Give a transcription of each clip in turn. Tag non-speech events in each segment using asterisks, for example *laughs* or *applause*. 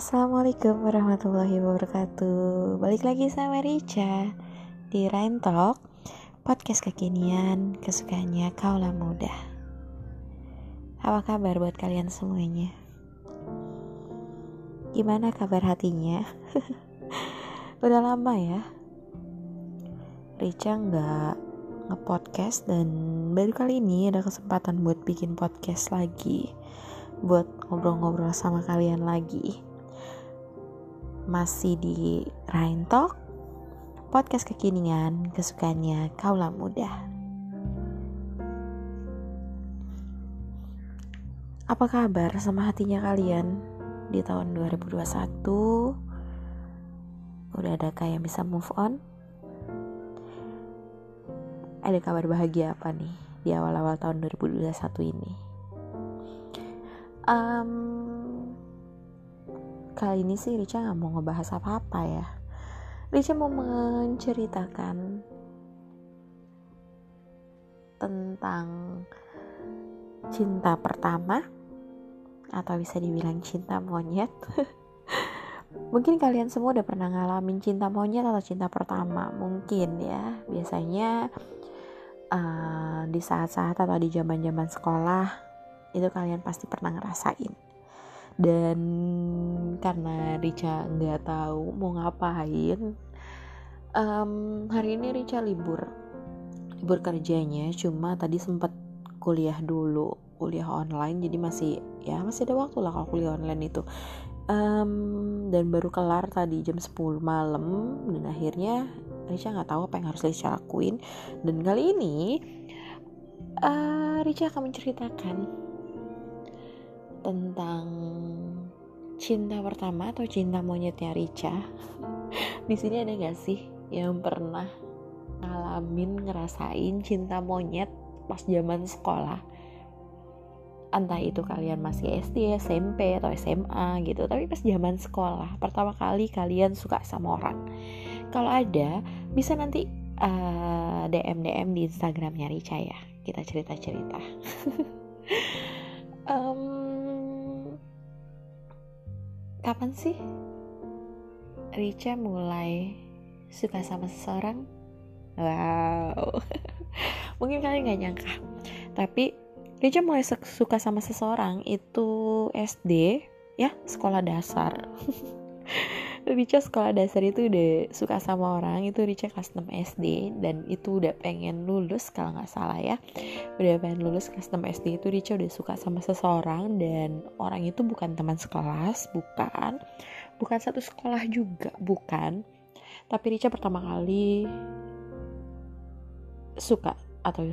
Assalamualaikum warahmatullahi wabarakatuh Balik lagi sama Rica Di Rain Talk Podcast kekinian Kesukaannya kaulah muda Apa kabar buat kalian semuanya? Gimana kabar hatinya? *laughs* Udah lama ya Rica nggak nge-podcast dan baru kali ini ada kesempatan buat bikin podcast lagi buat ngobrol-ngobrol sama kalian lagi masih di Rain Talk podcast kekinian kesukaannya kaulah muda. Apa kabar sama hatinya kalian di tahun 2021 udah ada kayak bisa move on? Ada kabar bahagia apa nih di awal-awal tahun 2021 ini? Um, kali ini sih Rica nggak mau ngebahas apa-apa ya. Rica mau menceritakan tentang cinta pertama atau bisa dibilang cinta monyet. *laughs* Mungkin kalian semua udah pernah ngalamin cinta monyet atau cinta pertama? Mungkin ya. Biasanya uh, di saat-saat atau di zaman-zaman sekolah itu kalian pasti pernah ngerasain dan karena Rica nggak tahu mau ngapain um, hari ini Rica libur. Libur kerjanya cuma tadi sempat kuliah dulu kuliah online jadi masih ya masih ada waktu lah kalau kuliah online itu. Um, dan baru kelar tadi jam 10 malam dan akhirnya Rica nggak tahu apa yang harus Rica lakuin. Dan kali ini uh, Rica akan menceritakan tentang cinta pertama atau cinta monyetnya Rica. *laughs* Di sini ada gak sih yang pernah ngalamin ngerasain cinta monyet pas zaman sekolah? Entah itu kalian masih SD, SMP atau SMA gitu, tapi pas zaman sekolah pertama kali kalian suka sama orang. Kalau ada, bisa nanti eh, DM DM di Instagramnya Rica ya. Kita cerita cerita. *laughs* um, Kapan sih Rica mulai suka sama seseorang? Wow, *laughs* mungkin kalian gak nyangka. Tapi Rica mulai suka sama seseorang itu SD, ya sekolah dasar. *laughs* Rica sekolah dasar itu udah suka sama orang itu Rica kelas 6 SD dan itu udah pengen lulus kalau nggak salah ya. Udah pengen lulus kelas 6 SD itu Rica udah suka sama seseorang dan orang itu bukan teman sekelas bukan. Bukan satu sekolah juga bukan. Tapi Rica pertama kali suka atau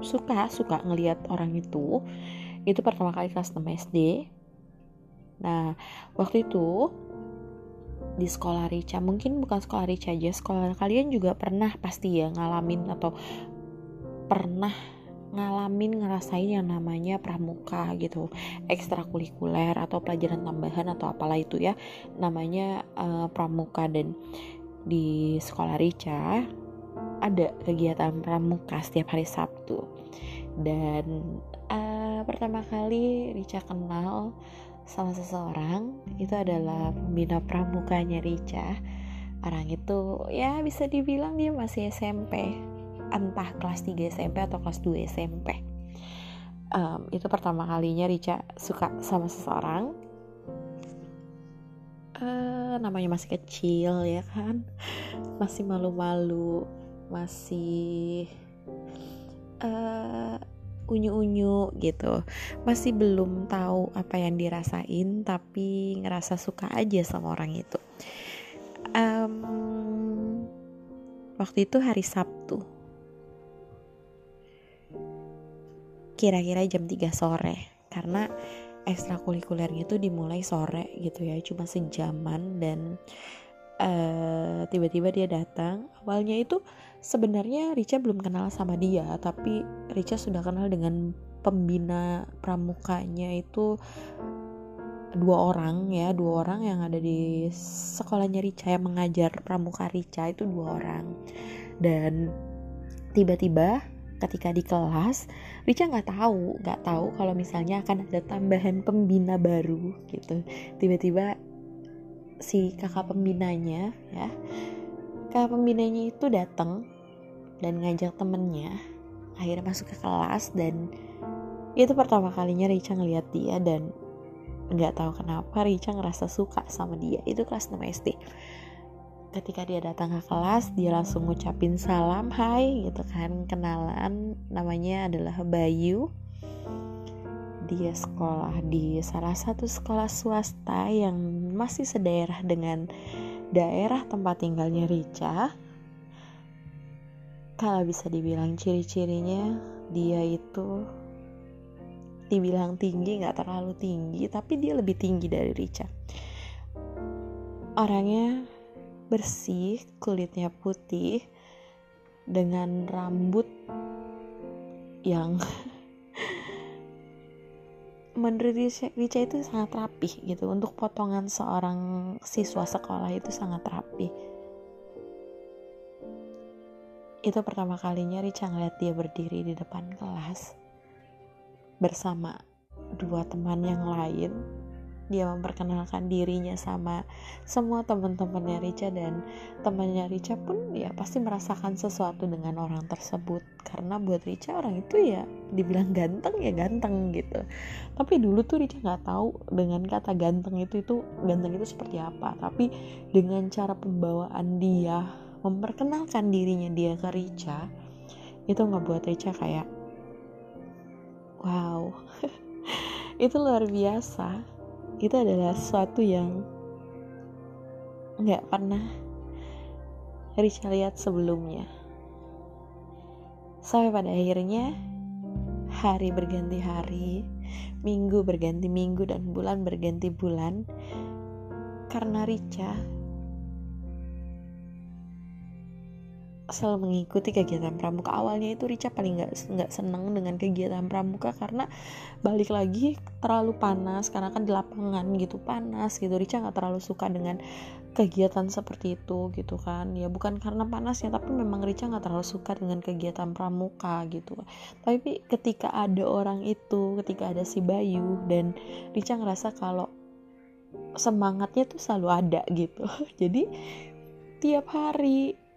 suka suka ngelihat orang itu itu pertama kali kelas 6 SD Nah, waktu itu di sekolah Rica, mungkin bukan sekolah Rica aja, sekolah kalian juga pernah pasti ya ngalamin atau pernah ngalamin ngerasain yang namanya pramuka gitu ekstrakurikuler atau pelajaran tambahan atau apalah itu ya namanya uh, pramuka. Dan di sekolah Rica ada kegiatan pramuka setiap hari Sabtu. Dan uh, pertama kali Rica kenal sama seseorang itu adalah pembina pramukanya Rica. Orang itu ya bisa dibilang dia masih SMP entah kelas 3 SMP atau kelas 2 SMP um, itu pertama kalinya Rica suka sama seseorang. Uh, namanya masih kecil ya kan? Masih malu-malu masih uh, unyu-unyu gitu. Masih belum tahu apa yang dirasain tapi ngerasa suka aja sama orang itu. Um, waktu itu hari Sabtu. Kira-kira jam 3 sore karena ekstrakurikulernya itu dimulai sore gitu ya cuma sejaman dan tiba eh, tiba-tiba dia datang. Awalnya itu sebenarnya Richa belum kenal sama dia tapi Richa sudah kenal dengan pembina pramukanya itu dua orang ya dua orang yang ada di sekolahnya Richa yang mengajar pramuka Richa itu dua orang. Dan tiba-tiba ketika di kelas Rica nggak tahu nggak tahu kalau misalnya akan ada tambahan pembina baru gitu. Tiba-tiba si kakak pembinanya ya kakak pembinanya itu datang dan ngajak temennya akhirnya masuk ke kelas dan itu pertama kalinya Rica ngeliat dia dan nggak tahu kenapa Rica ngerasa suka sama dia. Itu kelas 6 SD ketika dia datang ke kelas dia langsung ngucapin salam hai gitu kan. Kenalan namanya adalah Bayu. Dia sekolah di salah satu sekolah swasta yang masih sedaerah dengan daerah tempat tinggalnya Rica kalau bisa dibilang ciri-cirinya dia itu dibilang tinggi nggak terlalu tinggi tapi dia lebih tinggi dari Rica. Orangnya bersih, kulitnya putih, dengan rambut yang *laughs* menurut Rica itu sangat rapih gitu. Untuk potongan seorang siswa sekolah itu sangat rapih. Itu pertama kalinya Rica ngeliat dia berdiri di depan kelas bersama dua teman yang lain dia memperkenalkan dirinya sama semua teman-temannya Rica dan temannya Rica pun ya pasti merasakan sesuatu dengan orang tersebut. Karena buat Rica orang itu ya dibilang ganteng ya ganteng gitu. Tapi dulu tuh Rica nggak tahu dengan kata ganteng itu itu ganteng itu seperti apa. Tapi dengan cara pembawaan dia memperkenalkan dirinya dia ke Rica itu nggak buat Rica kayak wow. *laughs* Itu luar biasa itu adalah sesuatu yang nggak pernah Risha lihat sebelumnya. Sampai pada akhirnya hari berganti hari minggu berganti minggu dan bulan berganti bulan karena Rica selalu mengikuti kegiatan pramuka. Awalnya itu Rica paling nggak nggak seneng dengan kegiatan pramuka karena balik lagi terlalu panas karena kan di lapangan gitu panas gitu. Rica nggak terlalu suka dengan kegiatan seperti itu gitu kan. Ya bukan karena panasnya tapi memang Rica nggak terlalu suka dengan kegiatan pramuka gitu. Tapi ketika ada orang itu ketika ada si Bayu dan Rica ngerasa kalau semangatnya tuh selalu ada gitu. *laughs* Jadi tiap hari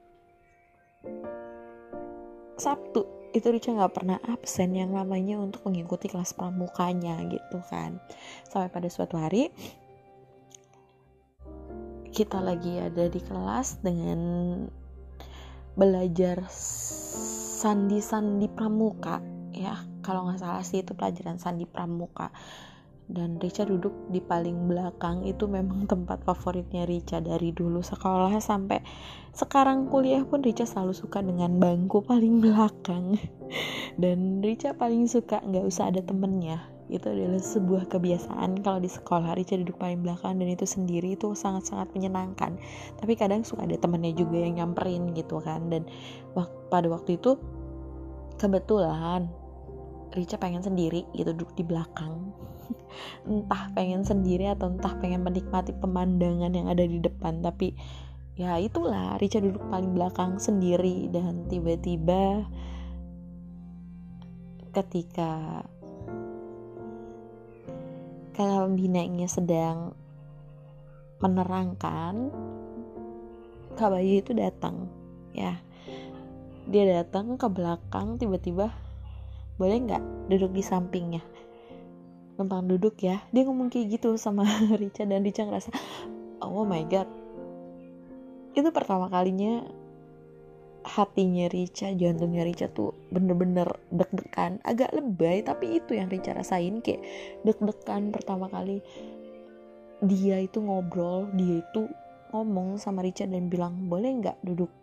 Sabtu itu Rica nggak pernah absen yang namanya untuk mengikuti kelas pramukanya gitu kan. Sampai pada suatu hari kita lagi ada di kelas dengan belajar sandi-sandi pramuka. Ya kalau nggak salah sih itu pelajaran sandi pramuka dan Rica duduk di paling belakang itu memang *laughs* tempat favoritnya Rica dari dulu. Sekolah sampai sekarang kuliah pun Rica selalu suka dengan bangku paling belakang. *laughs* Dan Rica paling suka nggak usah ada temennya. Itu adalah sebuah kebiasaan kalau di sekolah. Rica duduk paling belakang dan itu sendiri itu sangat-sangat menyenangkan. Tapi kadang suka ada temennya juga yang nyamperin gitu kan. Dan pada waktu itu kebetulan Rica pengen sendiri gitu duduk di belakang. *laughs* Entah pengen sendiri atau entah pengen menikmati pemandangan yang ada di depan tapi ya itulah Rica duduk paling belakang sendiri dan tiba-tiba ketika kakak pembinanya sedang menerangkan Kak Bayu itu datang ya. Dia datang ke belakang tiba-tiba boleh nggak duduk di sampingnya? Numpang duduk ya. Dia ngomong kayak gitu sama *laughs* Richa dan Richa ngerasa oh my god. Itu pertama kalinya hatinya Richa jantungnya Richa tuh bener-bener deg-degan. Agak lebay tapi itu yang Richa rasain kayak deg-degan pertama kali dia itu ngobrol dia itu ngomong sama Richa dan bilang boleh nggak duduk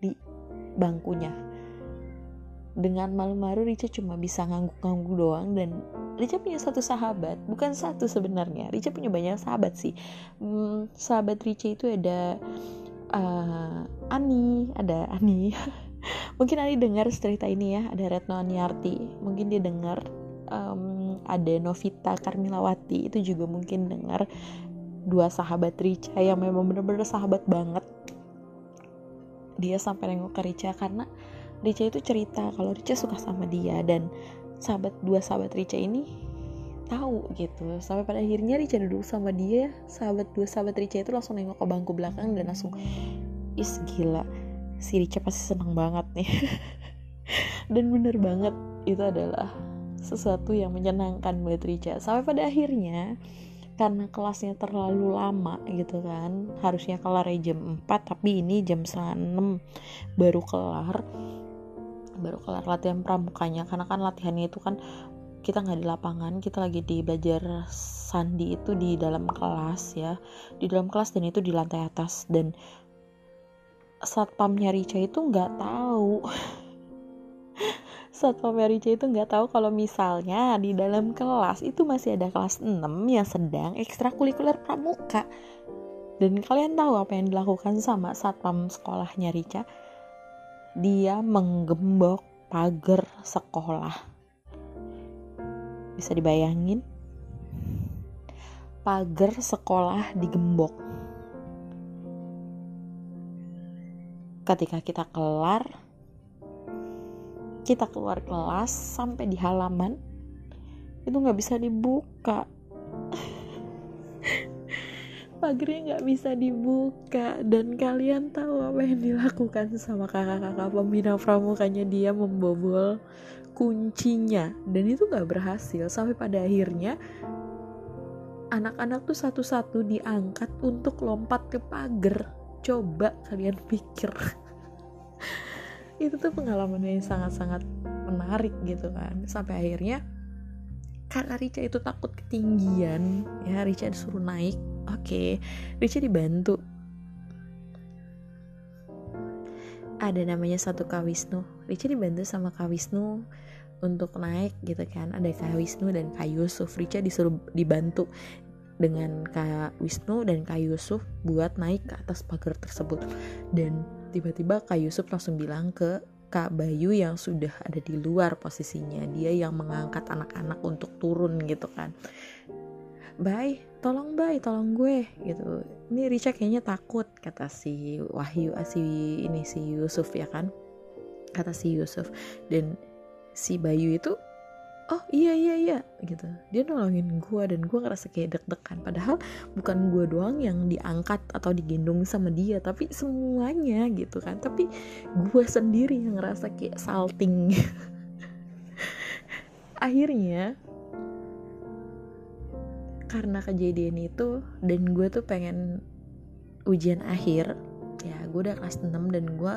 di bangkunya dengan malu-malu Richa cuma bisa ngangguk-ngangguk doang dan Rica punya satu sahabat bukan satu sebenarnya Rica punya banyak sahabat sih. Hmm, sahabat Rica itu ada uh, Ani ada Ani. *laughs* Mungkin Ani dengar cerita ini ya ada Retno Aniarti. Mungkin dia dengar um, ada Novita Karmilawati itu juga mungkin dengar dua sahabat Rica yang memang benar-benar sahabat banget. Dia sampai nengok ke Rica karena Rica itu cerita kalau Rica suka sama dia dan sahabat dua sahabat Rica ini tahu gitu. Sampai pada akhirnya Rica duduk sama dia sahabat dua sahabat Rica itu langsung nengok ke bangku belakang dan langsung is gila si Rica pasti senang banget nih. *laughs* Dan bener banget itu adalah sesuatu yang menyenangkan buat Rica sampai pada akhirnya karena kelasnya terlalu lama gitu kan harusnya kelar jam 4 tapi ini jam 6 baru kelar baru kelar latihan pramukanya karena kan latihannya itu kan kita nggak di lapangan kita lagi di belajar sandi itu di dalam kelas ya di dalam kelas dan itu di lantai atas dan satpamnya Rica itu nggak tahu *laughs* Satpam Rica itu nggak tahu kalau misalnya di dalam kelas itu masih ada kelas 6 yang sedang ekstrakurikuler pramuka. Dan kalian tahu apa yang dilakukan sama satpam sekolahnya Rica? Dia menggembok pagar sekolah. Bisa dibayangin? Pagar sekolah digembok. Ketika kita kelar, kita keluar kelas sampai di halaman itu nggak bisa dibuka pagarnya nggak bisa dibuka. Dan kalian tahu apa yang dilakukan sama kakak-kakak pembina pramukanya? Dia membobol kuncinya. Dan itu nggak berhasil. Sampai pada akhirnya anak-anak tuh satu-satu diangkat untuk lompat ke pagar. Coba kalian pikir. *laughs* Itu tuh pengalaman yang sangat-sangat menarik gitu kan. Sampai akhirnya karena Rica itu takut ketinggian ya Rica disuruh naik oke okay. Rica dibantu. Ada namanya satu Kawisnu Rica dibantu sama Kawisnu untuk naik gitu kan. Ada Kak Wisnu dan Kak Yusuf. Rica disuruh dibantu dengan Kak Wisnu dan Kak Yusuf buat naik ke atas pagar tersebut. Dan tiba-tiba Kak Yusuf langsung bilang ke Kak Bayu yang sudah ada di luar posisinya. Dia yang mengangkat anak-anak untuk turun gitu kan Bay, tolong Bay, tolong gue gitu. Ini Richa kayaknya takut kata si Wahyu, ah, si ini si Yusuf ya kan. Kata si Yusuf. Dan si Bayu itu oh iya iya iya gitu. Dia nolongin gue dan gue ngerasa kayak deg-degan. Padahal bukan gue doang yang diangkat atau digendong sama dia tapi semuanya gitu kan. Tapi gue sendiri yang ngerasa kayak salting. *laughs* Akhirnya karena kejadian itu dan gue tuh pengen ujian akhir. Ya gue udah kelas 6 dan gue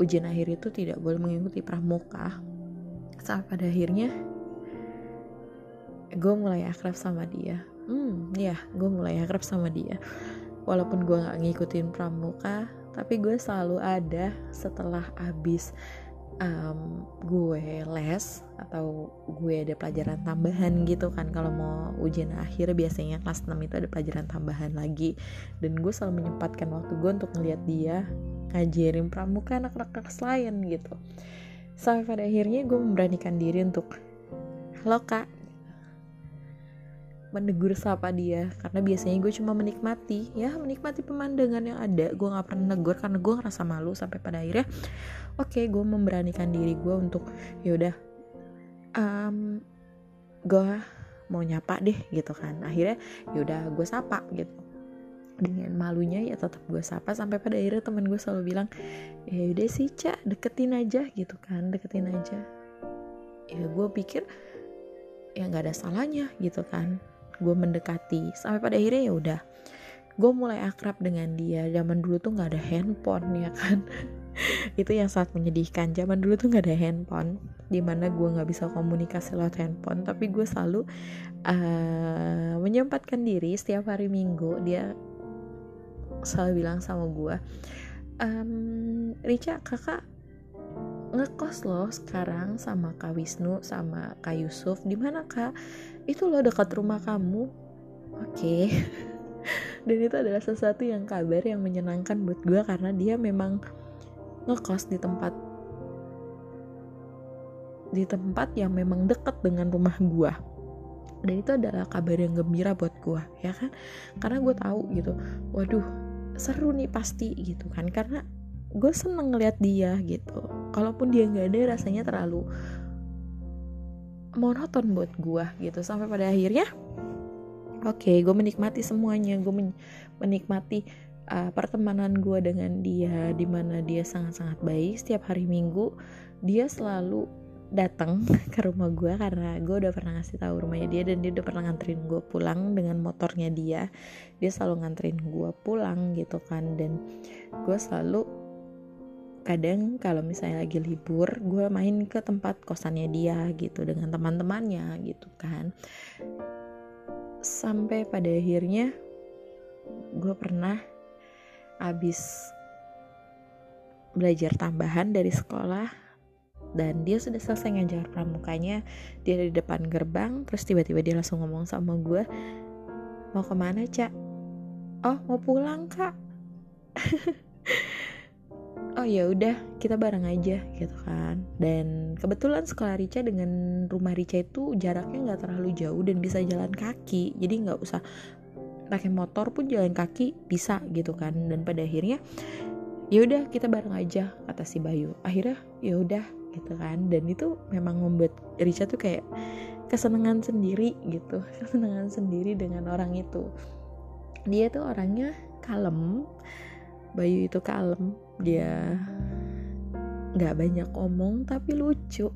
ujian akhir itu tidak boleh mengikuti pramuka. Sampai pada akhirnya gue mulai akrab sama dia. Hmm ya gue mulai akrab sama dia. Walaupun gue nggak ngikutin pramuka tapi gue selalu ada setelah abis um, gue les atau gue ada pelajaran tambahan gitu kan. Kalau mau ujian akhir biasanya kelas 6 itu ada pelajaran tambahan lagi. Dan gue selalu menyempatkan waktu gue untuk ngeliat dia ngajarin pramuka anak-anak kelas lain gitu. Sampai pada akhirnya gue memberanikan diri untuk halo kak. Menegur sapa dia karena biasanya gue cuma menikmati ya menikmati pemandangan yang ada. Gue nggak pernah negur karena gue ngerasa malu sampai pada akhirnya oke okay, gue memberanikan diri gue untuk yaudah um, gue mau nyapa deh gitu kan. Akhirnya yaudah gue sapa gitu. Dengan malunya ya tetap gue sapa sampai pada akhirnya temen gue selalu bilang ya udah sih cak deketin aja gitu kan deketin aja. Ya gue pikir ya nggak ada salahnya gitu kan. Gue mendekati sampai pada akhirnya ya udah gue mulai akrab dengan dia. Zaman dulu tuh nggak ada handphone ya kan itu yang sangat menyedihkan. Zaman dulu tuh nggak ada handphone di mana gue nggak bisa komunikasi lewat handphone. Tapi gue selalu uh, menyempatkan diri setiap hari minggu dia selalu bilang sama gue um, Rica kakak ngekos loh sekarang sama Kak Wisnu sama Kak Yusuf. Di mana Kak? Itu loh dekat rumah kamu. Oke. Okay. *laughs* dan itu adalah sesuatu yang kabar yang menyenangkan buat gue karena dia memang ngekos di tempat di tempat yang memang dekat dengan rumah gue dan itu adalah kabar yang gembira buat gue ya kan? Karena gue tahu gitu waduh seru nih pasti gitu kan. Karena gue seneng ngeliat dia gitu. Kalaupun dia nggak ada rasanya terlalu monoton buat gue gitu. Sampai pada akhirnya oke okay, gue menikmati semuanya. Gue men menikmati uh, pertemanan gue dengan dia di mana dia sangat-sangat baik setiap hari minggu dia selalu datang *laughs* ke rumah gue karena gue udah pernah ngasih tahu rumahnya dia dan dia udah pernah nganterin gue pulang dengan motornya dia. Dia selalu nganterin gue pulang gitu kan dan gue selalu kadang kalau misalnya lagi libur gue main ke tempat kosannya dia gitu dengan teman-temannya gitu kan. Sampai pada akhirnya gue pernah abis belajar tambahan dari sekolah dan dia sudah selesai ngajar pramukanya dia di depan gerbang terus tiba-tiba dia langsung ngomong sama gue mau ke mana cak? Oh mau pulang kak. *laughs* Oh ya udah kita bareng aja gitu kan. Dan kebetulan sekolah Rica dengan rumah Rica itu jaraknya nggak terlalu jauh dan bisa jalan kaki jadi nggak usah pakai motor pun jalan kaki bisa gitu kan. Dan pada akhirnya ya udah kita bareng aja kata si Bayu. Akhirnya ya udah gitu kan. Dan itu memang membuat Richa tuh kayak kesenangan sendiri gitu *laughs* kesenangan sendiri dengan orang itu. Dia tuh orangnya kalem. Bayu itu kalem. Dia nggak banyak ngomong tapi lucu.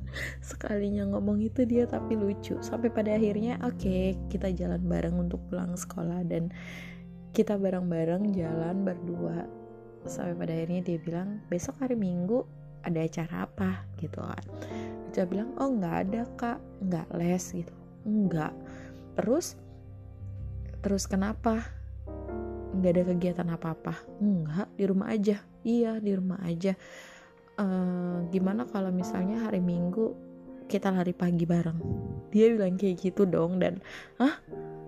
*laughs* Sekalinya ngomong itu dia tapi lucu. Sampai pada akhirnya oke okay, kita jalan bareng untuk pulang sekolah. Dan kita bareng-bareng jalan berdua. Sampai pada akhirnya dia bilang besok hari minggu ada acara apa? Gitu kan. Dia bilang oh nggak ada kak. Nggak les gitu. Nggak. Terus terus kenapa? Nggak ada kegiatan apa apa nggak di rumah aja. Iya di rumah aja e, gimana kalau misalnya hari minggu kita lari pagi bareng? Dia bilang kayak gitu dong dan ah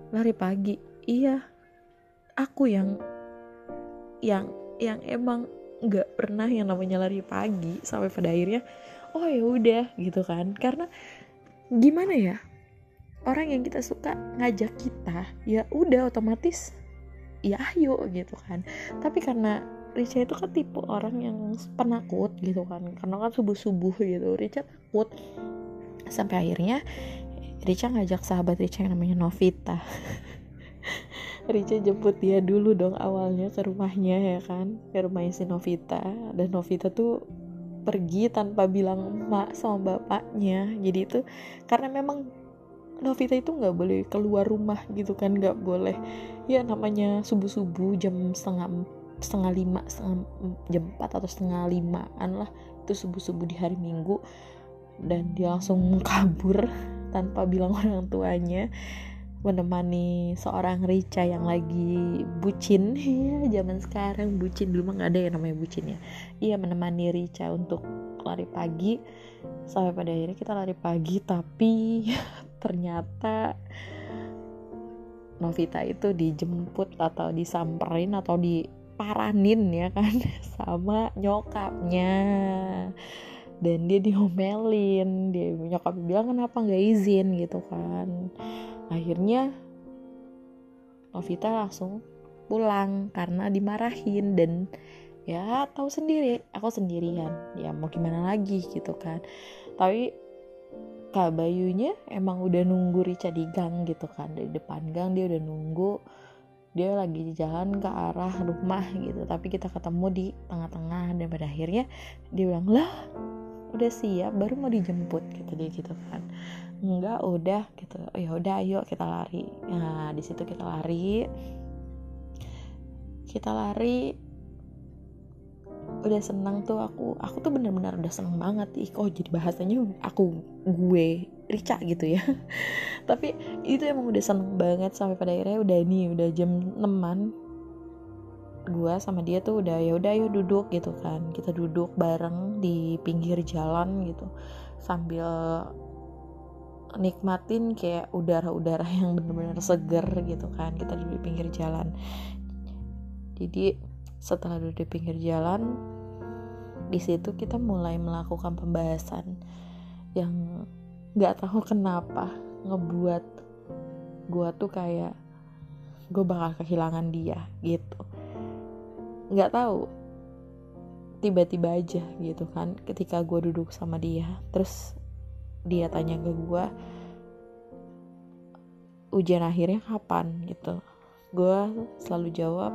lari pagi? Iya. Aku yang yang yang emang nggak pernah yang namanya lari pagi sampai pada akhirnya oh ya udah gitu kan. Karena gimana ya orang yang kita suka ngajak kita ya udah otomatis ya ayo gitu kan. Tapi karena Richa itu kan tipe orang yang penakut gitu kan. Karena kan subuh subuh gitu. Richa takut. Sampai akhirnya Richa ngajak sahabat Richa yang namanya Novita. *laughs* Rica jemput dia dulu dong awalnya ke rumahnya ya kan. Ke rumahnya si Novita. Dan Novita tuh pergi tanpa bilang emak sama bapaknya. Jadi itu karena memang Novita itu nggak boleh keluar rumah gitu kan nggak boleh. Ya namanya subuh subuh jam setengah setengah lima setengah jam empat atau setengah limaan lah. Itu subuh subuh di hari minggu. Dan dia langsung kabur tanpa bilang *laughs* orang tuanya. Menemani seorang Rica yang lagi bucin. *laughs* Ya zaman sekarang bucin. Dulu mah nggak ada yang namanya bucin ya. Iya menemani Rica untuk lari pagi. Sampai pada akhirnya kita lari pagi tapi *laughs* ternyata Novita itu dijemput atau disamperin atau diparanin ya kan *laughs* sama nyokapnya. Dan dia diomelin dia nyokap bilang kenapa nggak izin? gitu kan. Akhirnya Novita langsung pulang karena dimarahin dan ya tahu sendiri aku sendirian. Ya mau gimana lagi gitu kan. Tapi Kak Bayunya emang udah nunggu Rica di gang gitu kan dari depan gang dia udah nunggu dia lagi jalan ke arah rumah gitu tapi kita ketemu di tengah-tengah dan pada akhirnya dia bilang lah udah siap baru mau dijemput gitu dia gitu kan. Enggak udah gitu. Oh ya udah ayo kita lari. Nah di situ kita lari. Kita lari. Udah senang tuh aku. Aku tuh bener-bener udah seneng banget. Ih kok jadi bahasanya aku gue Rica gitu ya. *laughs* Tapi itu emang udah seneng banget sampai pada akhirnya udah nih udah jam 6 gue sama dia tuh udah ya udah ayo duduk gitu kan. Kita duduk bareng di pinggir jalan gitu. Sambil nikmatin kayak udara-udara *laughs* yang bener-bener seger gitu kan. Kita duduk di pinggir jalan. Jadi setelah duduk di pinggir jalan di situ kita mulai melakukan pembahasan yang nggak tahu kenapa ngebuat gue tuh kayak gue bakal kehilangan dia gitu. Nggak tahu. Tiba-tiba aja gitu kan ketika gue duduk sama dia. Terus dia tanya ke gue ujian akhirnya kapan? Gitu. Gue selalu jawab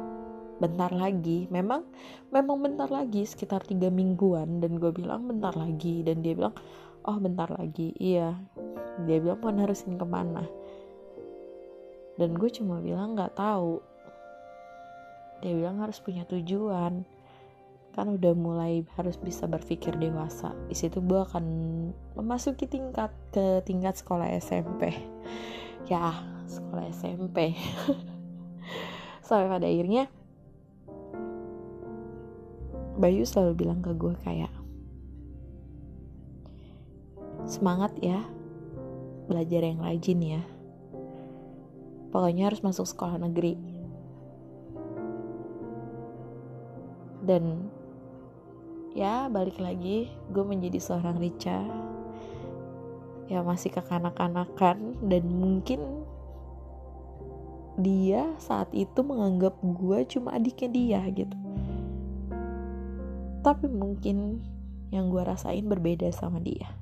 bentar lagi. Memang memang bentar lagi sekitar tiga mingguan. Dan gue bilang bentar lagi. Dan dia bilang oh bentar lagi. Iya. Dia bilang mau harusin ke mana? Dan gue cuma bilang nggak tahu. Dia bilang harus punya tujuan. Kan udah mulai harus bisa berpikir dewasa. Di situ gue akan memasuki tingkat ke tingkat sekolah SMP ya sekolah SMP *laughs* sampai pada akhirnya Bayu selalu bilang ke gue kayak semangat ya. Belajar yang rajin ya. Pokoknya harus masuk sekolah negeri. Dan ya balik lagi gue menjadi seorang Rica ya masih kekanak-kanakan dan mungkin dia saat itu menganggap gue cuma adiknya dia gitu. Tapi mungkin yang gue rasain berbeda sama dia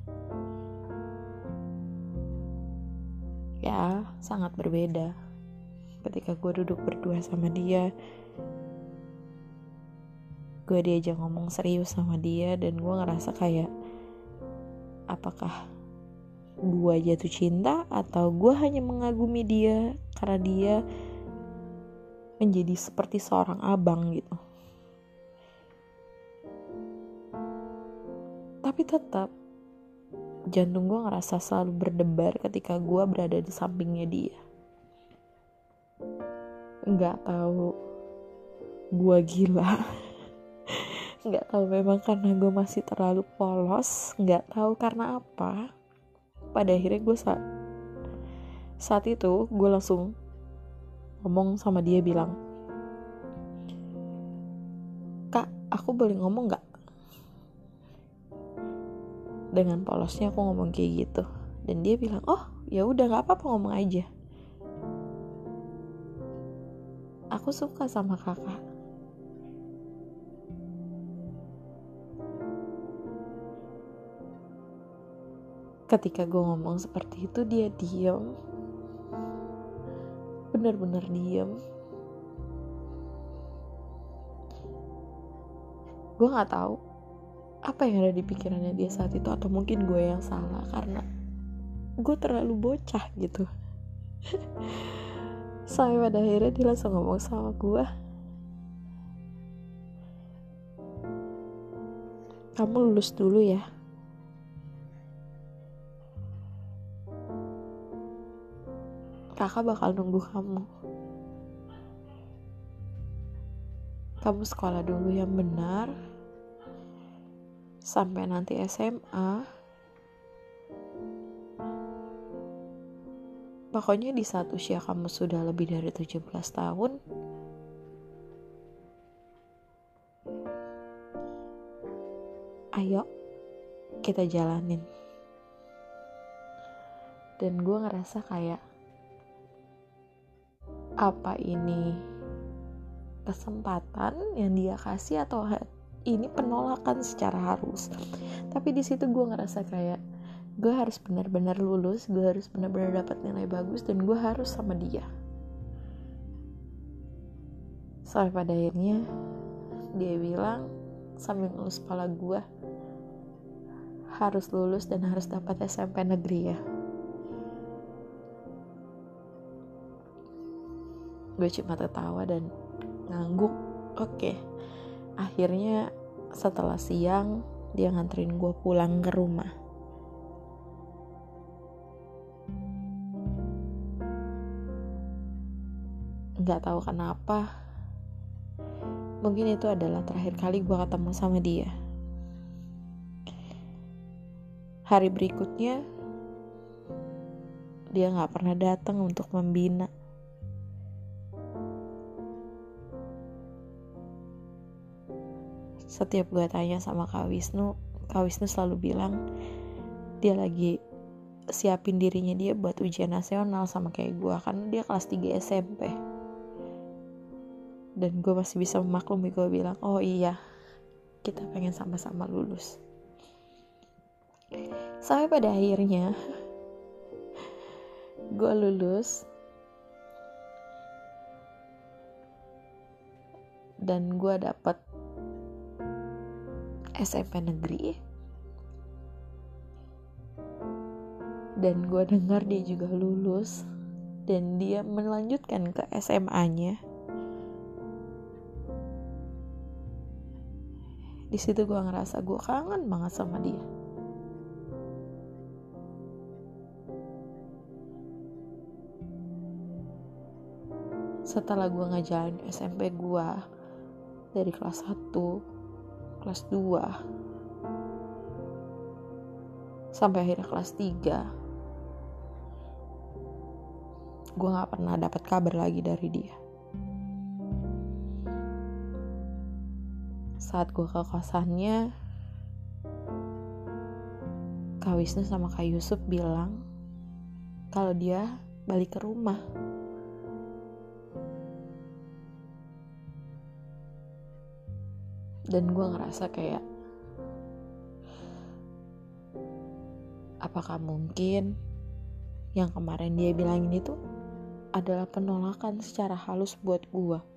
sangat berbeda. Ketika gue duduk berdua sama dia gue diajak ngomong serius sama dia dan gue ngerasa kayak apakah gue jatuh cinta atau gue hanya mengagumi dia karena dia menjadi seperti seorang abang gitu. Tapi tetap jantung gue ngerasa selalu berdebar ketika gue berada di sampingnya dia. Nggak tahu gue gila. *laughs* Nggak tahu memang karena gue masih terlalu polos nggak tahu karena apa. Pada akhirnya gue saat saat itu gue langsung ngomong sama dia bilang kak aku boleh ngomong nggak dengan polosnya aku ngomong kayak gitu. Dan dia bilang oh ya udah nggak apa-apa ngomong aja. Aku suka sama kakak. Ketika gue ngomong seperti itu dia diam benar-benar diam gue nggak tahu apa yang ada di pikirannya dia saat itu? Atau mungkin gue yang salah karena gue terlalu bocah gitu. *laughs* Sampai pada akhirnya dia langsung ngomong sama gue. Kamu lulus dulu ya. Kakak bakal nunggu kamu. Kamu sekolah dulu yang benar, sampai nanti SMA. Pokoknya di saat usia kamu sudah lebih dari 17 tahun, ayo kita jalanin. Dan gue ngerasa kayak apa ini kesempatan yang dia kasih atau ini penolakan secara harus. Tapi di situ gue ngerasa kayak gue harus benar-benar lulus gue harus benar-benar dapat nilai bagus dan gue harus sama dia. Sampai pada akhirnya dia bilang sambil ngelus kepala gue harus lulus dan harus dapat SMP negeri ya. Gue cuma tertawa dan ngangguk oke. okay. Akhirnya setelah siang dia nganterin gue pulang ke rumah. Nggak tahu kenapa mungkin itu adalah terakhir kali gue ketemu sama dia. Hari berikutnya dia nggak pernah datang untuk membina setiap gue tanya sama Kak Wisnu Kak Wisnu selalu bilang dia lagi siapin dirinya dia buat ujian nasional sama kayak gue karena dia kelas 3 SMP dan gue masih bisa memaklumi gue bilang oh iya kita pengen sama-sama lulus. Sampai pada akhirnya gue lulus. Dan gue dapet SMP negeri. Dan gue dengar dia juga lulus. Dan dia melanjutkan ke SMA-nya di situ gue ngerasa gue kangen banget sama dia. Setelah gue ngajarin SMP gue dari kelas 1 kelas 2 sampai akhirnya kelas 3 gue gak pernah dapat kabar lagi dari dia. Saat gue ke kosannya Kak Wisnu sama Kak Yusuf bilang kalau dia balik ke rumah dan gue ngerasa kayak apakah mungkin yang kemarin dia bilangin itu adalah penolakan secara halus buat gue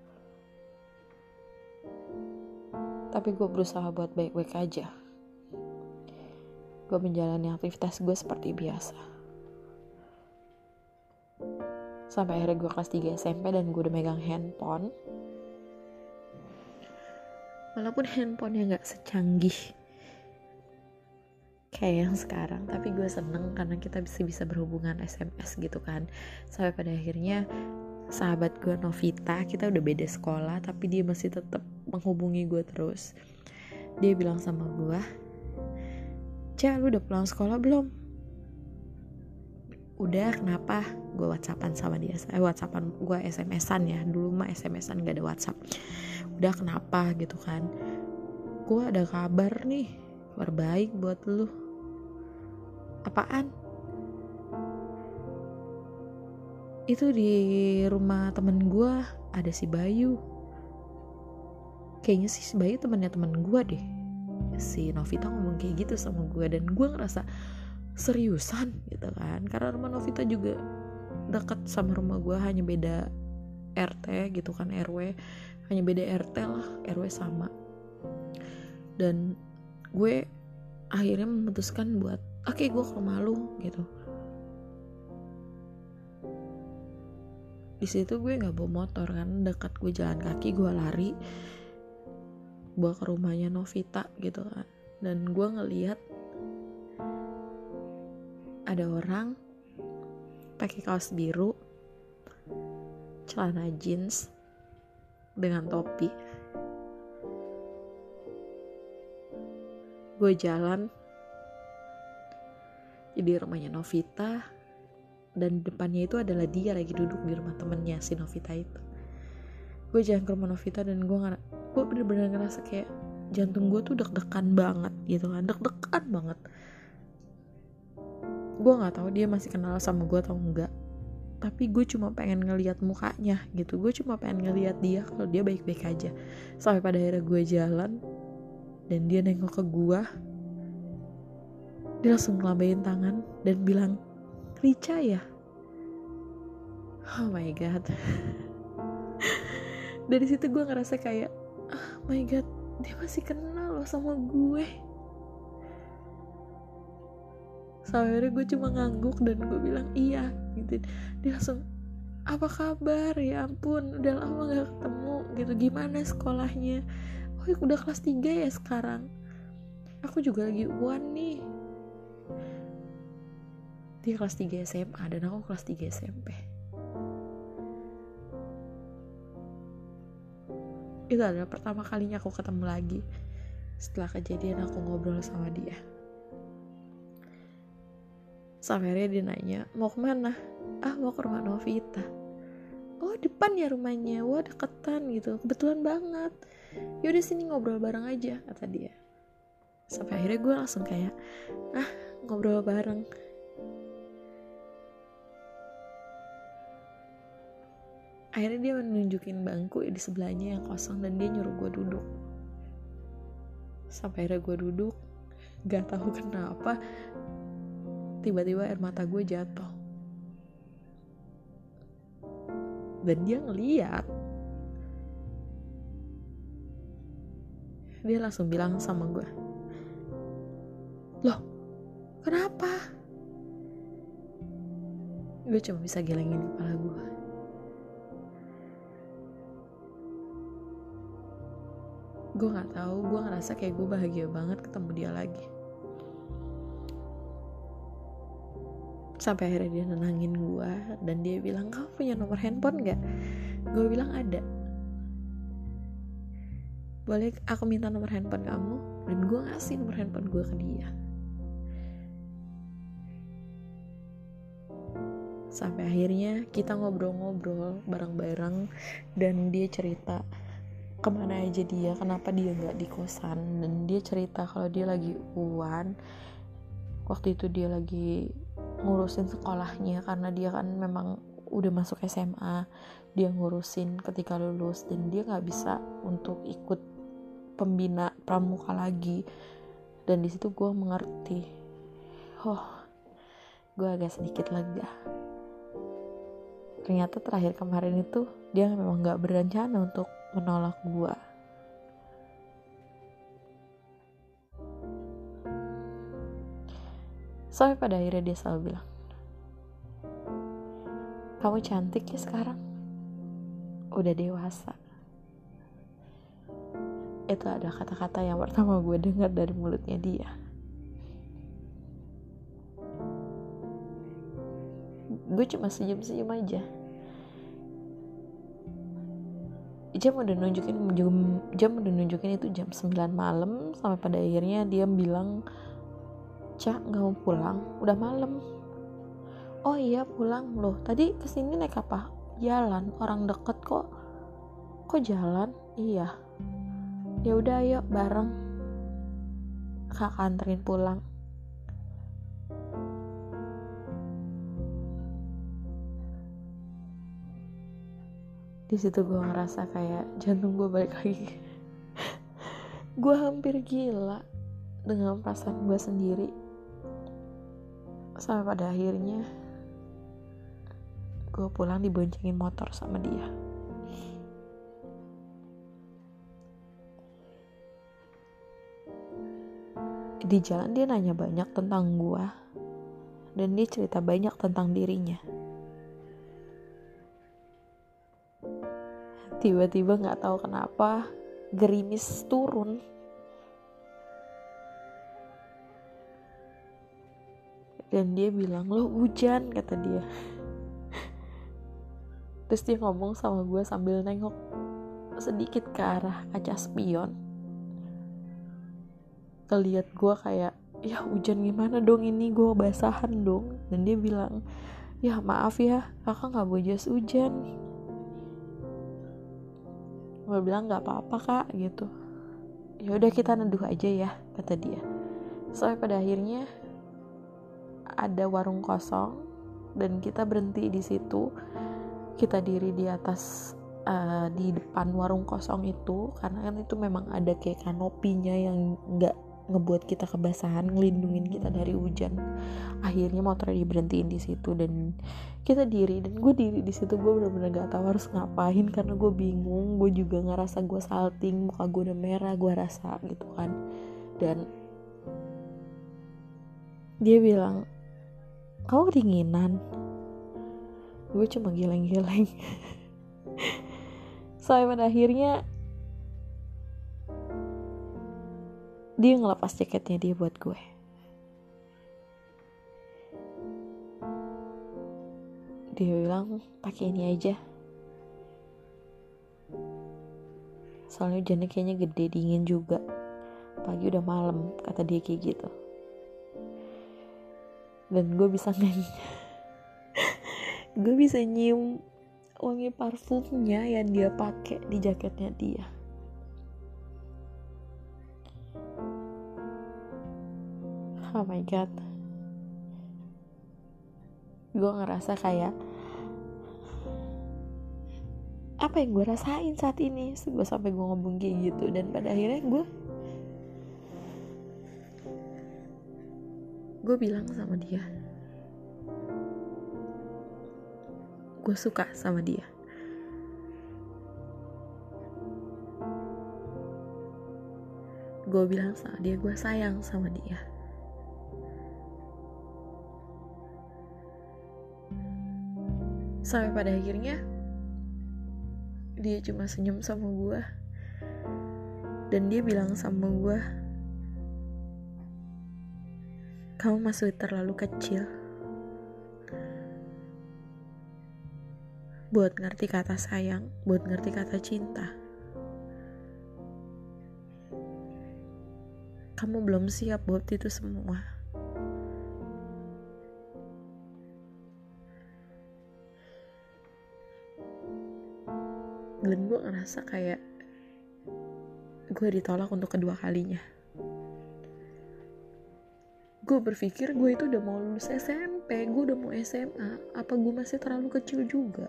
tapi gue berusaha buat baik-baik aja. Gue menjalani aktivitas gue seperti biasa. Sampai akhirnya gue kelas 3 SMP dan gue udah megang handphone walaupun handphonenya nggak secanggih kayak yang sekarang tapi gue seneng karena kita bisa bisa berhubungan SMS gitu kan. Sampai pada akhirnya sahabat gue Novita kita udah beda sekolah tapi dia masih tetap menghubungi gue terus. Dia bilang sama gue Cah lu udah pulang sekolah belum udah kenapa gue whatsappan sama dia saya eh, whatsappan gue smsan ya. Dulu mah smsan gak ada whatsapp. Udah kenapa? gitu kan. Gue ada kabar nih kabar baik buat lu. Apaan? Itu di rumah temen gue ada si Bayu. Kayaknya sih si Bayu temennya temen gue deh. Si Novita ngomong kayak gitu sama gue dan gue ngerasa seriusan gitu kan. Karena rumah Novita juga dekat sama rumah gue hanya beda RT gitu kan RW hanya beda RT lah RW sama. Dan gue akhirnya memutuskan buat oke okay, gue ke rumah lu gitu. Di situ gue nggak bawa motor kan dekat gue jalan kaki gue lari bawa ke rumahnya Novita gitu kan. Dan gue ngeliat ada orang pakai kaos biru celana jeans dengan topi. Gue jalan di rumahnya Novita dan depannya itu adalah dia lagi duduk di rumah temennya si Novita itu. Gue jalan ke rumah Novita dan gue nggak, gue bener-bener ngerasa kayak jantung gue tuh deg-degan banget gitu kan, deg-degan banget. Gue nggak tahu dia masih kenal sama gue atau enggak. Tapi gue cuma pengen ngeliat mukanya gitu. Gue cuma pengen ngeliat dia kalau dia baik-baik aja. Sampai pada akhirnya gue jalan dan dia nengok ke gue dia langsung ngelambain tangan dan bilang Rica ya? Oh my god. *laughs* Dari situ gue ngerasa kayak oh my god dia masih kenal loh sama gue sampai akhirnya gue cuma ngangguk dan gue bilang iya gitu. Dia langsung apa kabar? Ya ampun udah lama gak ketemu gitu. Gimana sekolahnya? Oh udah kelas 3 ya sekarang. Aku juga lagi uan nih. Dia kelas 3 SMA dan aku kelas 3 SMP itu adalah pertama kalinya aku ketemu lagi. Setelah kejadian aku ngobrol sama dia sampai akhirnya dia nanya mau ke mana? Ah mau ke rumah Novita. Oh depan ya rumahnya. Wah deketan gitu. Kebetulan banget. Yaudah sini ngobrol bareng aja kata dia. Sampai akhirnya gue langsung kayak ah ngobrol bareng. Akhirnya dia menunjukin bangku di sebelahnya yang kosong dan dia nyuruh gue duduk. Sampai akhirnya gue duduk gak tahu *laughs* kenapa tiba-tiba air mata gue jatuh. Dan dia ngeliat. Dia langsung bilang sama gue loh kenapa? Gue cuma bisa gelengin kepala gue. Gue nggak tahu gue ngerasa kayak gue bahagia banget ketemu dia lagi sampai akhirnya dia nenangin gue dan dia bilang kamu punya nomor handphone nggak? Gue bilang ada. Boleh aku minta nomor handphone kamu dan gue ngasih nomor handphone gue ke dia. Sampai akhirnya kita ngobrol-ngobrol bareng-bareng dan dia cerita ke mana aja dia kenapa dia nggak di kosan dan dia cerita kalau dia lagi uan waktu itu dia lagi ngurusin sekolahnya karena dia kan memang udah masuk SMA dia ngurusin ketika lulus dan dia nggak bisa untuk ikut pembina pramuka lagi. Dan di situ gue mengerti. Oh gue agak sedikit lega. Ternyata terakhir kemarin itu dia memang nggak berencana untuk menolak gue Sampai pada akhirnya dia selalu bilang, kamu cantik ya sekarang, udah dewasa. Itu ada kata-kata yang pertama gue dengar dari mulutnya dia. Gue cuma senyum-senyum aja. Jam udah nunjukin jam, jam udah nunjukin itu jam 9 malam sampai pada akhirnya dia bilang Cak nggak mau pulang? Udah malam. Oh iya pulang loh. Tadi ke sini naik apa? Jalan orang deket kok. Kok jalan? Iya. Ya udah ayo bareng. Kak anterin pulang. Di situ gue ngerasa kayak jantung gue balik lagi. *laughs* Gue hampir gila dengan perasaan gue sendiri sampai pada akhirnya gue pulang diboncengin motor sama dia. Di jalan dia nanya banyak tentang gue dan dia cerita banyak tentang dirinya. Tiba-tiba nggak tahu kenapa gerimis turun dan dia bilang lo hujan kata dia. Terus dia ngomong sama gue sambil nengok sedikit ke arah kaca spion. Keliat gue kayak ya hujan gimana dong ini? Gue basahan dong. Dan dia bilang ya maaf ya kakak nggak bawa jas hujan. Gue bilang nggak apa-apa kak gitu. Ya udah kita neduh aja ya kata dia. Sampai pada akhirnya ada warung kosong dan kita berhenti di situ. Kita diri di atas uh, di depan warung kosong itu karena kan itu memang ada kayak kanopinya yang nggak ngebuat kita kebasahan ngelindungin kita dari hujan. Akhirnya motor diberhentiin di situ dan kita diri dan gue diri di situ gue bener-bener gak tahu harus ngapain karena gue bingung gue juga ngerasa gue salting muka gue udah merah gue rasa gitu kan. Dan dia bilang kamu kedinginan gue cuma geleng-geleng *laughs* sampai pada akhirnya dia ngelepas jaketnya dia buat gue. Dia bilang pakai ini aja. Soalnya hujannya kayaknya gede dingin juga. Pagi udah malam kata dia kayak gitu dan gue bisa nyanyi *laughs* gue bisa nyium wangi parfumnya yang dia pakai di jaketnya dia. Oh my god. Gue ngerasa kayak apa yang gue rasain saat ini? Gue sampai gue ngomong kayak gitu. Dan pada akhirnya gue gue bilang sama dia. Gue suka sama dia. Gue bilang sama dia gue sayang sama dia. Sampai pada akhirnya dia cuma senyum sama gue dan dia bilang sama gue kamu masih terlalu kecil buat ngerti kata sayang buat ngerti kata cinta kamu belum siap buat itu semua. Dan gue ngerasa kayak gue ditolak untuk kedua kalinya. Gue berpikir gue itu udah mau lulus SMP, gue udah mau SMA, apa gue masih terlalu kecil juga?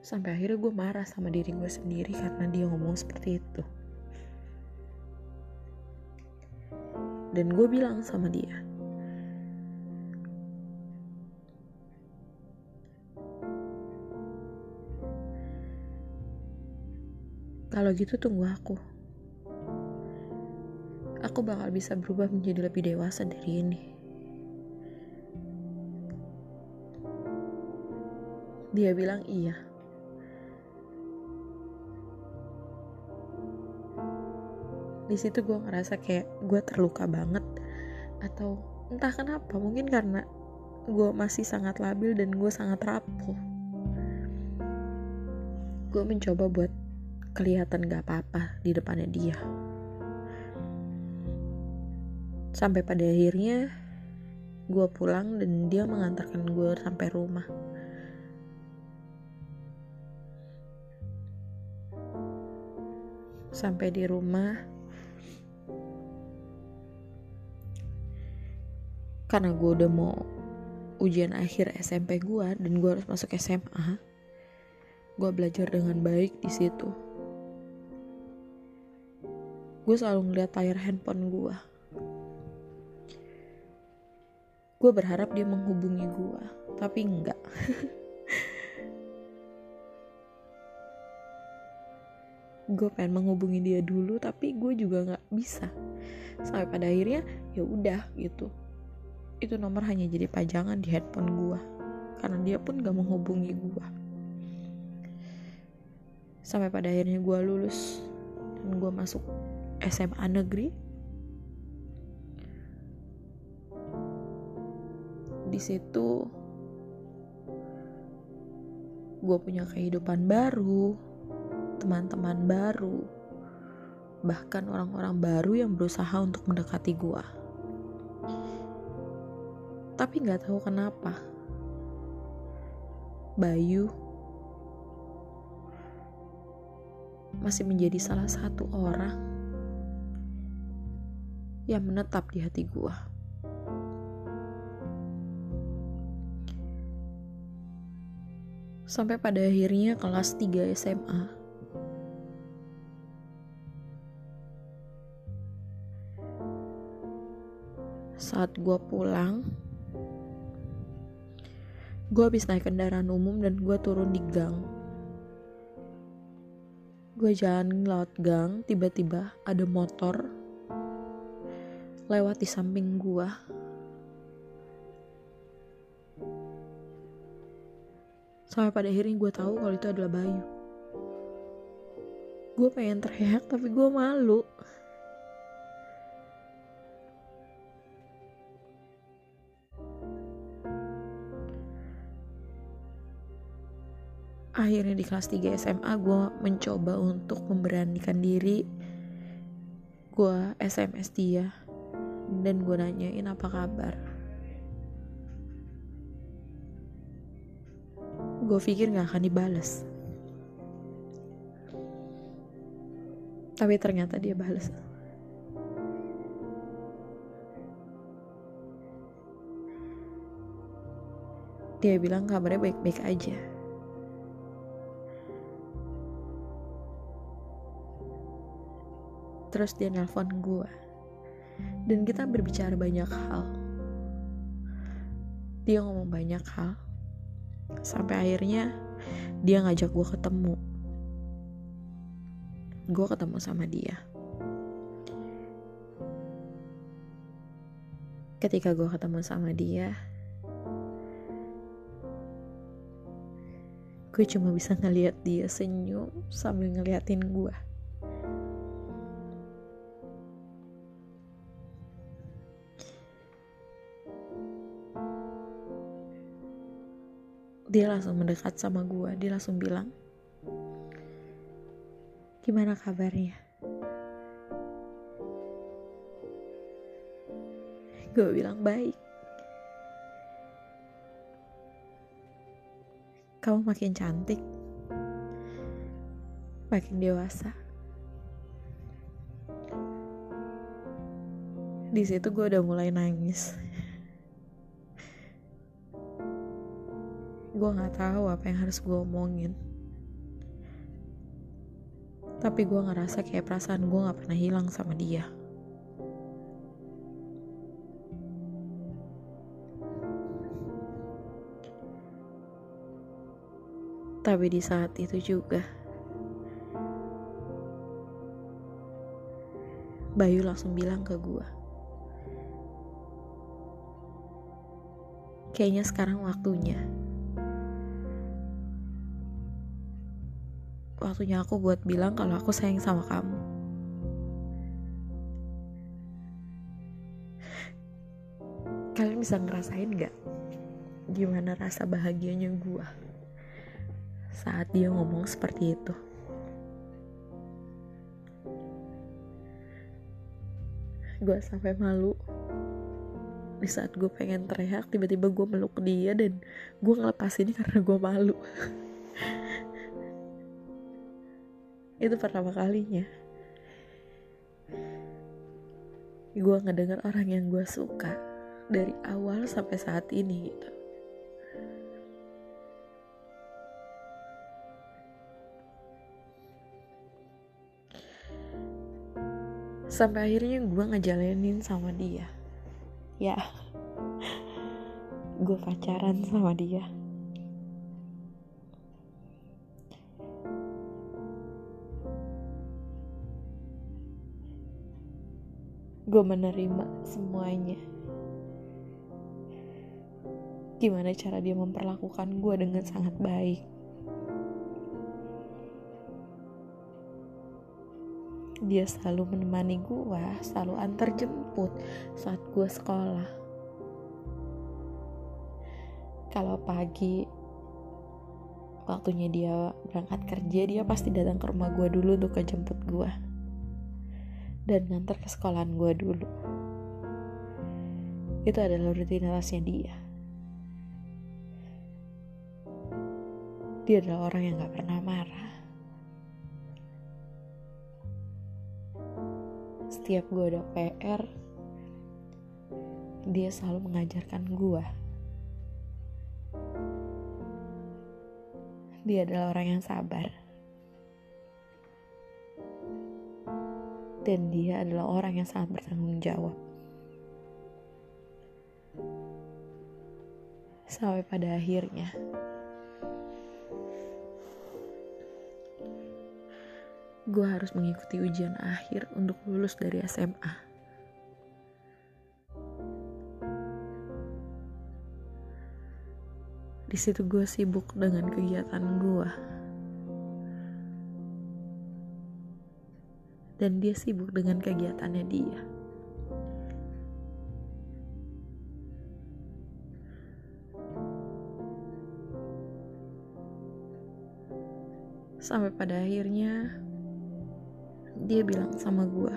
sampai akhirnya gue marah sama diri gue sendiri karena dia ngomong seperti itu. Dan gue bilang sama dia kalau gitu tunggu aku aku bakal bisa berubah menjadi lebih dewasa dari ini. Dia bilang iya. Di situ gue ngerasa kayak gue terluka banget. Atau entah kenapa mungkin karena gue masih sangat labil dan gue sangat rapuh. Gue mencoba buat kelihatan gak apa-apa di depannya dia sampai pada akhirnya gue pulang dan dia mengantarkan gue sampai rumah. Sampai di rumah karena gue udah mau ujian akhir SMP gue dan gue harus masuk SMA gue belajar dengan baik di situ. Gue selalu ngeliat layar handphone gue gue berharap dia menghubungi gue tapi enggak. *laughs* Gue pengen menghubungi dia dulu tapi gue juga nggak bisa. Sampai pada akhirnya ya udah gitu. Itu nomor hanya jadi pajangan di handphone gue karena dia pun gak menghubungi gue sampai pada akhirnya gue lulus dan gue masuk SMA negeri di situ gue punya kehidupan baru teman-teman baru bahkan orang-orang baru yang berusaha untuk mendekati gue tapi nggak tahu kenapa Bayu masih menjadi salah satu orang yang menetap di hati gua. Sampai pada akhirnya kelas 3 SMA saat gua pulang gue habis naik kendaraan umum dan gue turun di gang. Gue jalan lewat gang tiba-tiba ada motor lewat di samping gue sampai pada akhirnya gue tahu kalau itu adalah Bayu. Gue pengen teriak tapi gue malu. Akhirnya di kelas 3 SMA gue mencoba untuk memberanikan diri. Gue SMS dia dan gue nanyain apa kabar gue pikir gak akan dibales. Tapi ternyata dia bales. Dia bilang kabarnya baik-baik aja. Terus dia nelpon gue dan kita berbicara banyak hal. Dia ngomong banyak hal sampai akhirnya dia ngajak gue ketemu. Gue ketemu sama dia. Ketika gue ketemu sama dia gue cuma bisa ngeliat dia senyum sambil ngeliatin gue dia langsung mendekat sama gue dia langsung bilang gimana kabarnya? Gue bilang baik. Kamu makin cantik makin dewasa. Di situ gue udah mulai nangis gue nggak tahu apa yang harus gue omongin. Tapi gue ngerasa kayak perasaan gue nggak pernah hilang sama dia. Tapi di saat itu juga Bayu langsung bilang ke gue kayaknya sekarang waktunya waktunya aku buat bilang kalau aku sayang sama kamu. Kalian bisa ngerasain gak gimana rasa bahagianya gue saat dia ngomong seperti itu? Gue sampai malu di saat gue pengen teriak tiba-tiba gue meluk dia dan gue ngelepas ini karena gue malu *laughs* itu pertama kalinya. Gue ngedenger orang yang gue suka dari awal sampai saat ini gitu. Sampai akhirnya gue ngejalanin sama dia. Ya. Gue pacaran sama dia gue menerima semuanya. Gimana cara dia memperlakukan gue dengan sangat baik? Dia selalu menemani gue selalu antar jemput saat gue sekolah. Kalau pagi waktunya dia berangkat kerja dia pasti datang ke rumah gue dulu untuk kejemput gue dan ngantar ke sekolahan gue dulu. Itu adalah rutinitasnya dia. Dia adalah orang yang gak pernah marah. Setiap gue ada PR, dia selalu mengajarkan gue. Dia adalah orang yang sabar. Dan dia adalah orang yang sangat bertanggung jawab. Sampai pada akhirnya, gue harus mengikuti ujian akhir untuk lulus dari SMA. Di situ gue sibuk dengan kegiatan gue. Dan dia sibuk dengan kegiatannya dia. Sampai pada akhirnya dia bilang sama gue,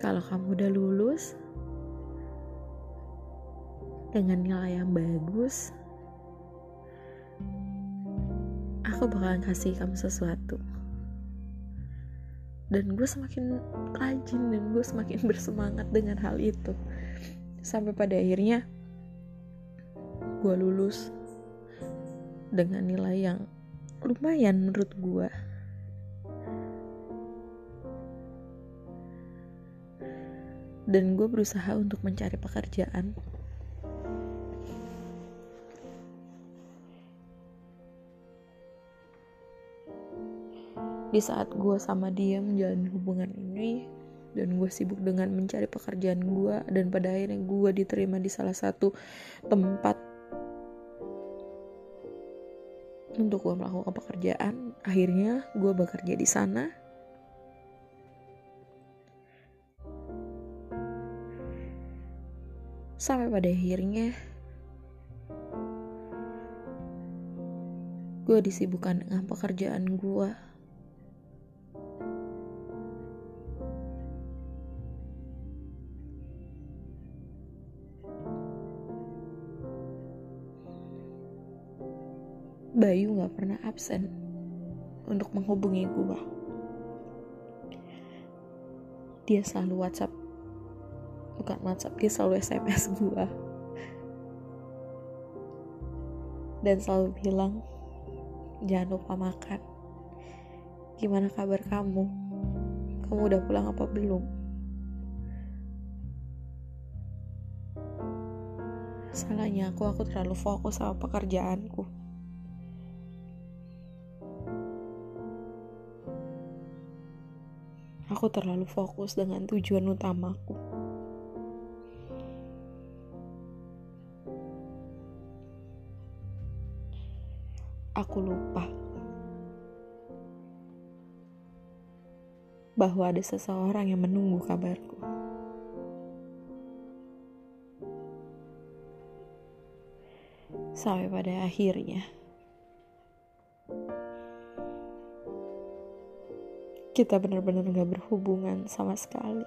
kalau kamu udah lulus dengan nilai yang bagus, aku bakalan kasih kamu sesuatu. Dan gue semakin rajin dan gue semakin *laughs* bersemangat dengan hal itu. Sampai pada akhirnya gue lulus dengan nilai yang lumayan menurut gue. Dan gue berusaha untuk mencari pekerjaan di saat gue sama dia menjalani hubungan ini dan gue sibuk dengan mencari pekerjaan gue dan pada akhirnya gue diterima di salah satu tempat untuk gue melakukan pekerjaan. Akhirnya gue bekerja di sana. Sampai pada akhirnya gue disibukkan dengan pekerjaan gue gak pernah absen untuk menghubungi gue. Dia selalu WhatsApp, bukan WhatsApp, dia selalu SMS gue. Dan selalu bilang, jangan lupa makan. Gimana kabar kamu? Kamu udah pulang apa belum? Salahnya aku, aku terlalu fokus sama pekerjaanku. Aku terlalu fokus dengan tujuan utamaku. Aku lupa bahwa ada seseorang yang menunggu kabarku. Sampai pada akhirnya. Kita benar-benar gak berhubungan sama sekali.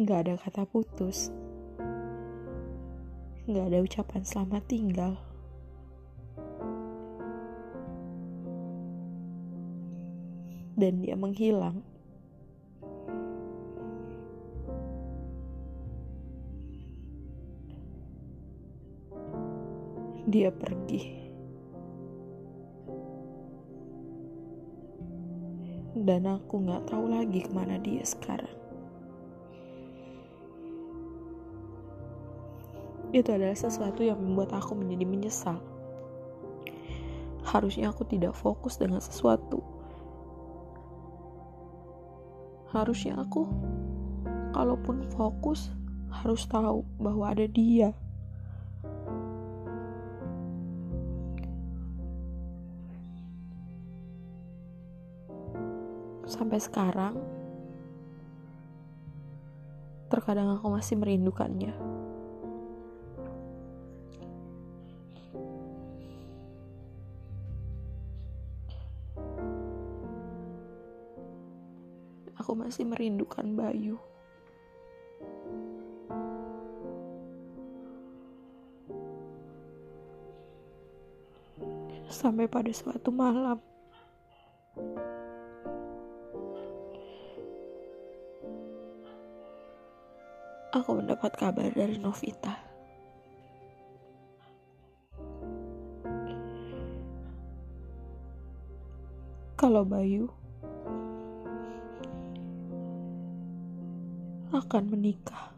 Gak ada kata putus. Gak ada ucapan selamat tinggal. Dan dia menghilang. Dia pergi. Dan aku gak tahu lagi ke mana dia sekarang. Itu adalah sesuatu yang membuat aku menjadi menyesal. Harusnya aku tidak fokus dengan sesuatu. Harusnya aku, kalaupun fokus, harus tahu bahwa ada dia. Sampai sekarang terkadang aku masih merindukannya. Aku masih merindukan Bayu. Sampai pada suatu malam, mendapat kabar dari Novita. Kalau Bayu akan menikah.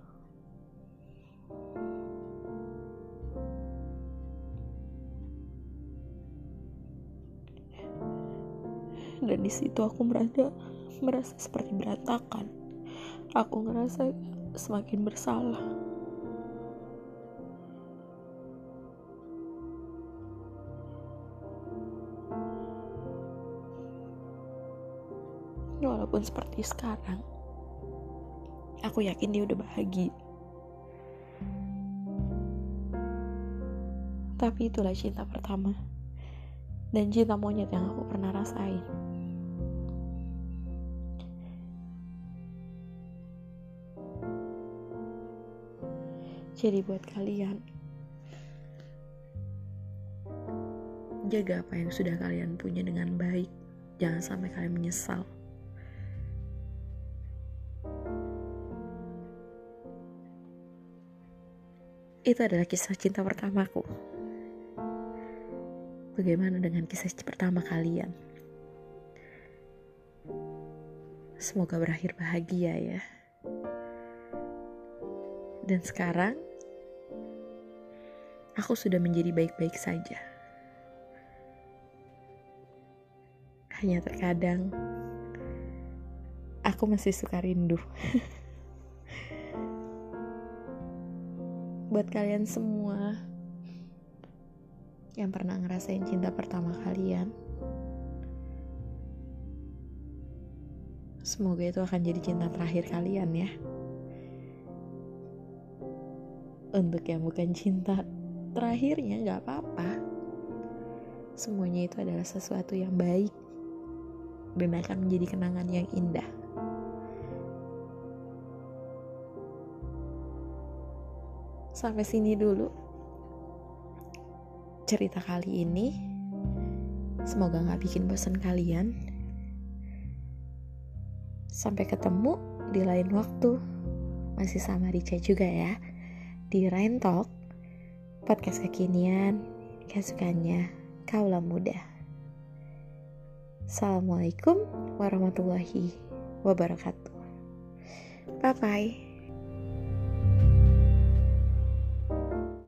Dan di situ aku merasa merasa seperti berantakan. Aku ngerasa semakin bersalah. Walaupun seperti sekarang, aku yakin dia udah bahagia. Tapi itulah cinta pertama dan cinta monyet yang aku pernah rasain. Jadi buat kalian jaga apa yang sudah kalian punya dengan baik. Jangan sampai kalian menyesal. itu adalah kisah cinta pertamaku. Bagaimana dengan kisah pertama kalian? Semoga berakhir bahagia ya. Dan sekarang aku sudah menjadi baik-baik saja. Hanya terkadang aku masih suka rindu. *laughs* Buat kalian semua yang pernah ngerasain cinta pertama kalian, semoga itu akan jadi cinta terakhir kalian ya. Untuk yang bukan cinta terakhirnya gak apa-apa. Semuanya itu adalah sesuatu yang baik dan akan menjadi kenangan yang indah. Sampai sini dulu cerita kali ini. Semoga gak bikin bosan kalian. Sampai ketemu di lain waktu. Masih sama Rica juga ya. Di Rain Talk, podcast kekinian, kesukaannya kaulah muda. Assalamualaikum warahmatullahi wabarakatuh. Bye bye.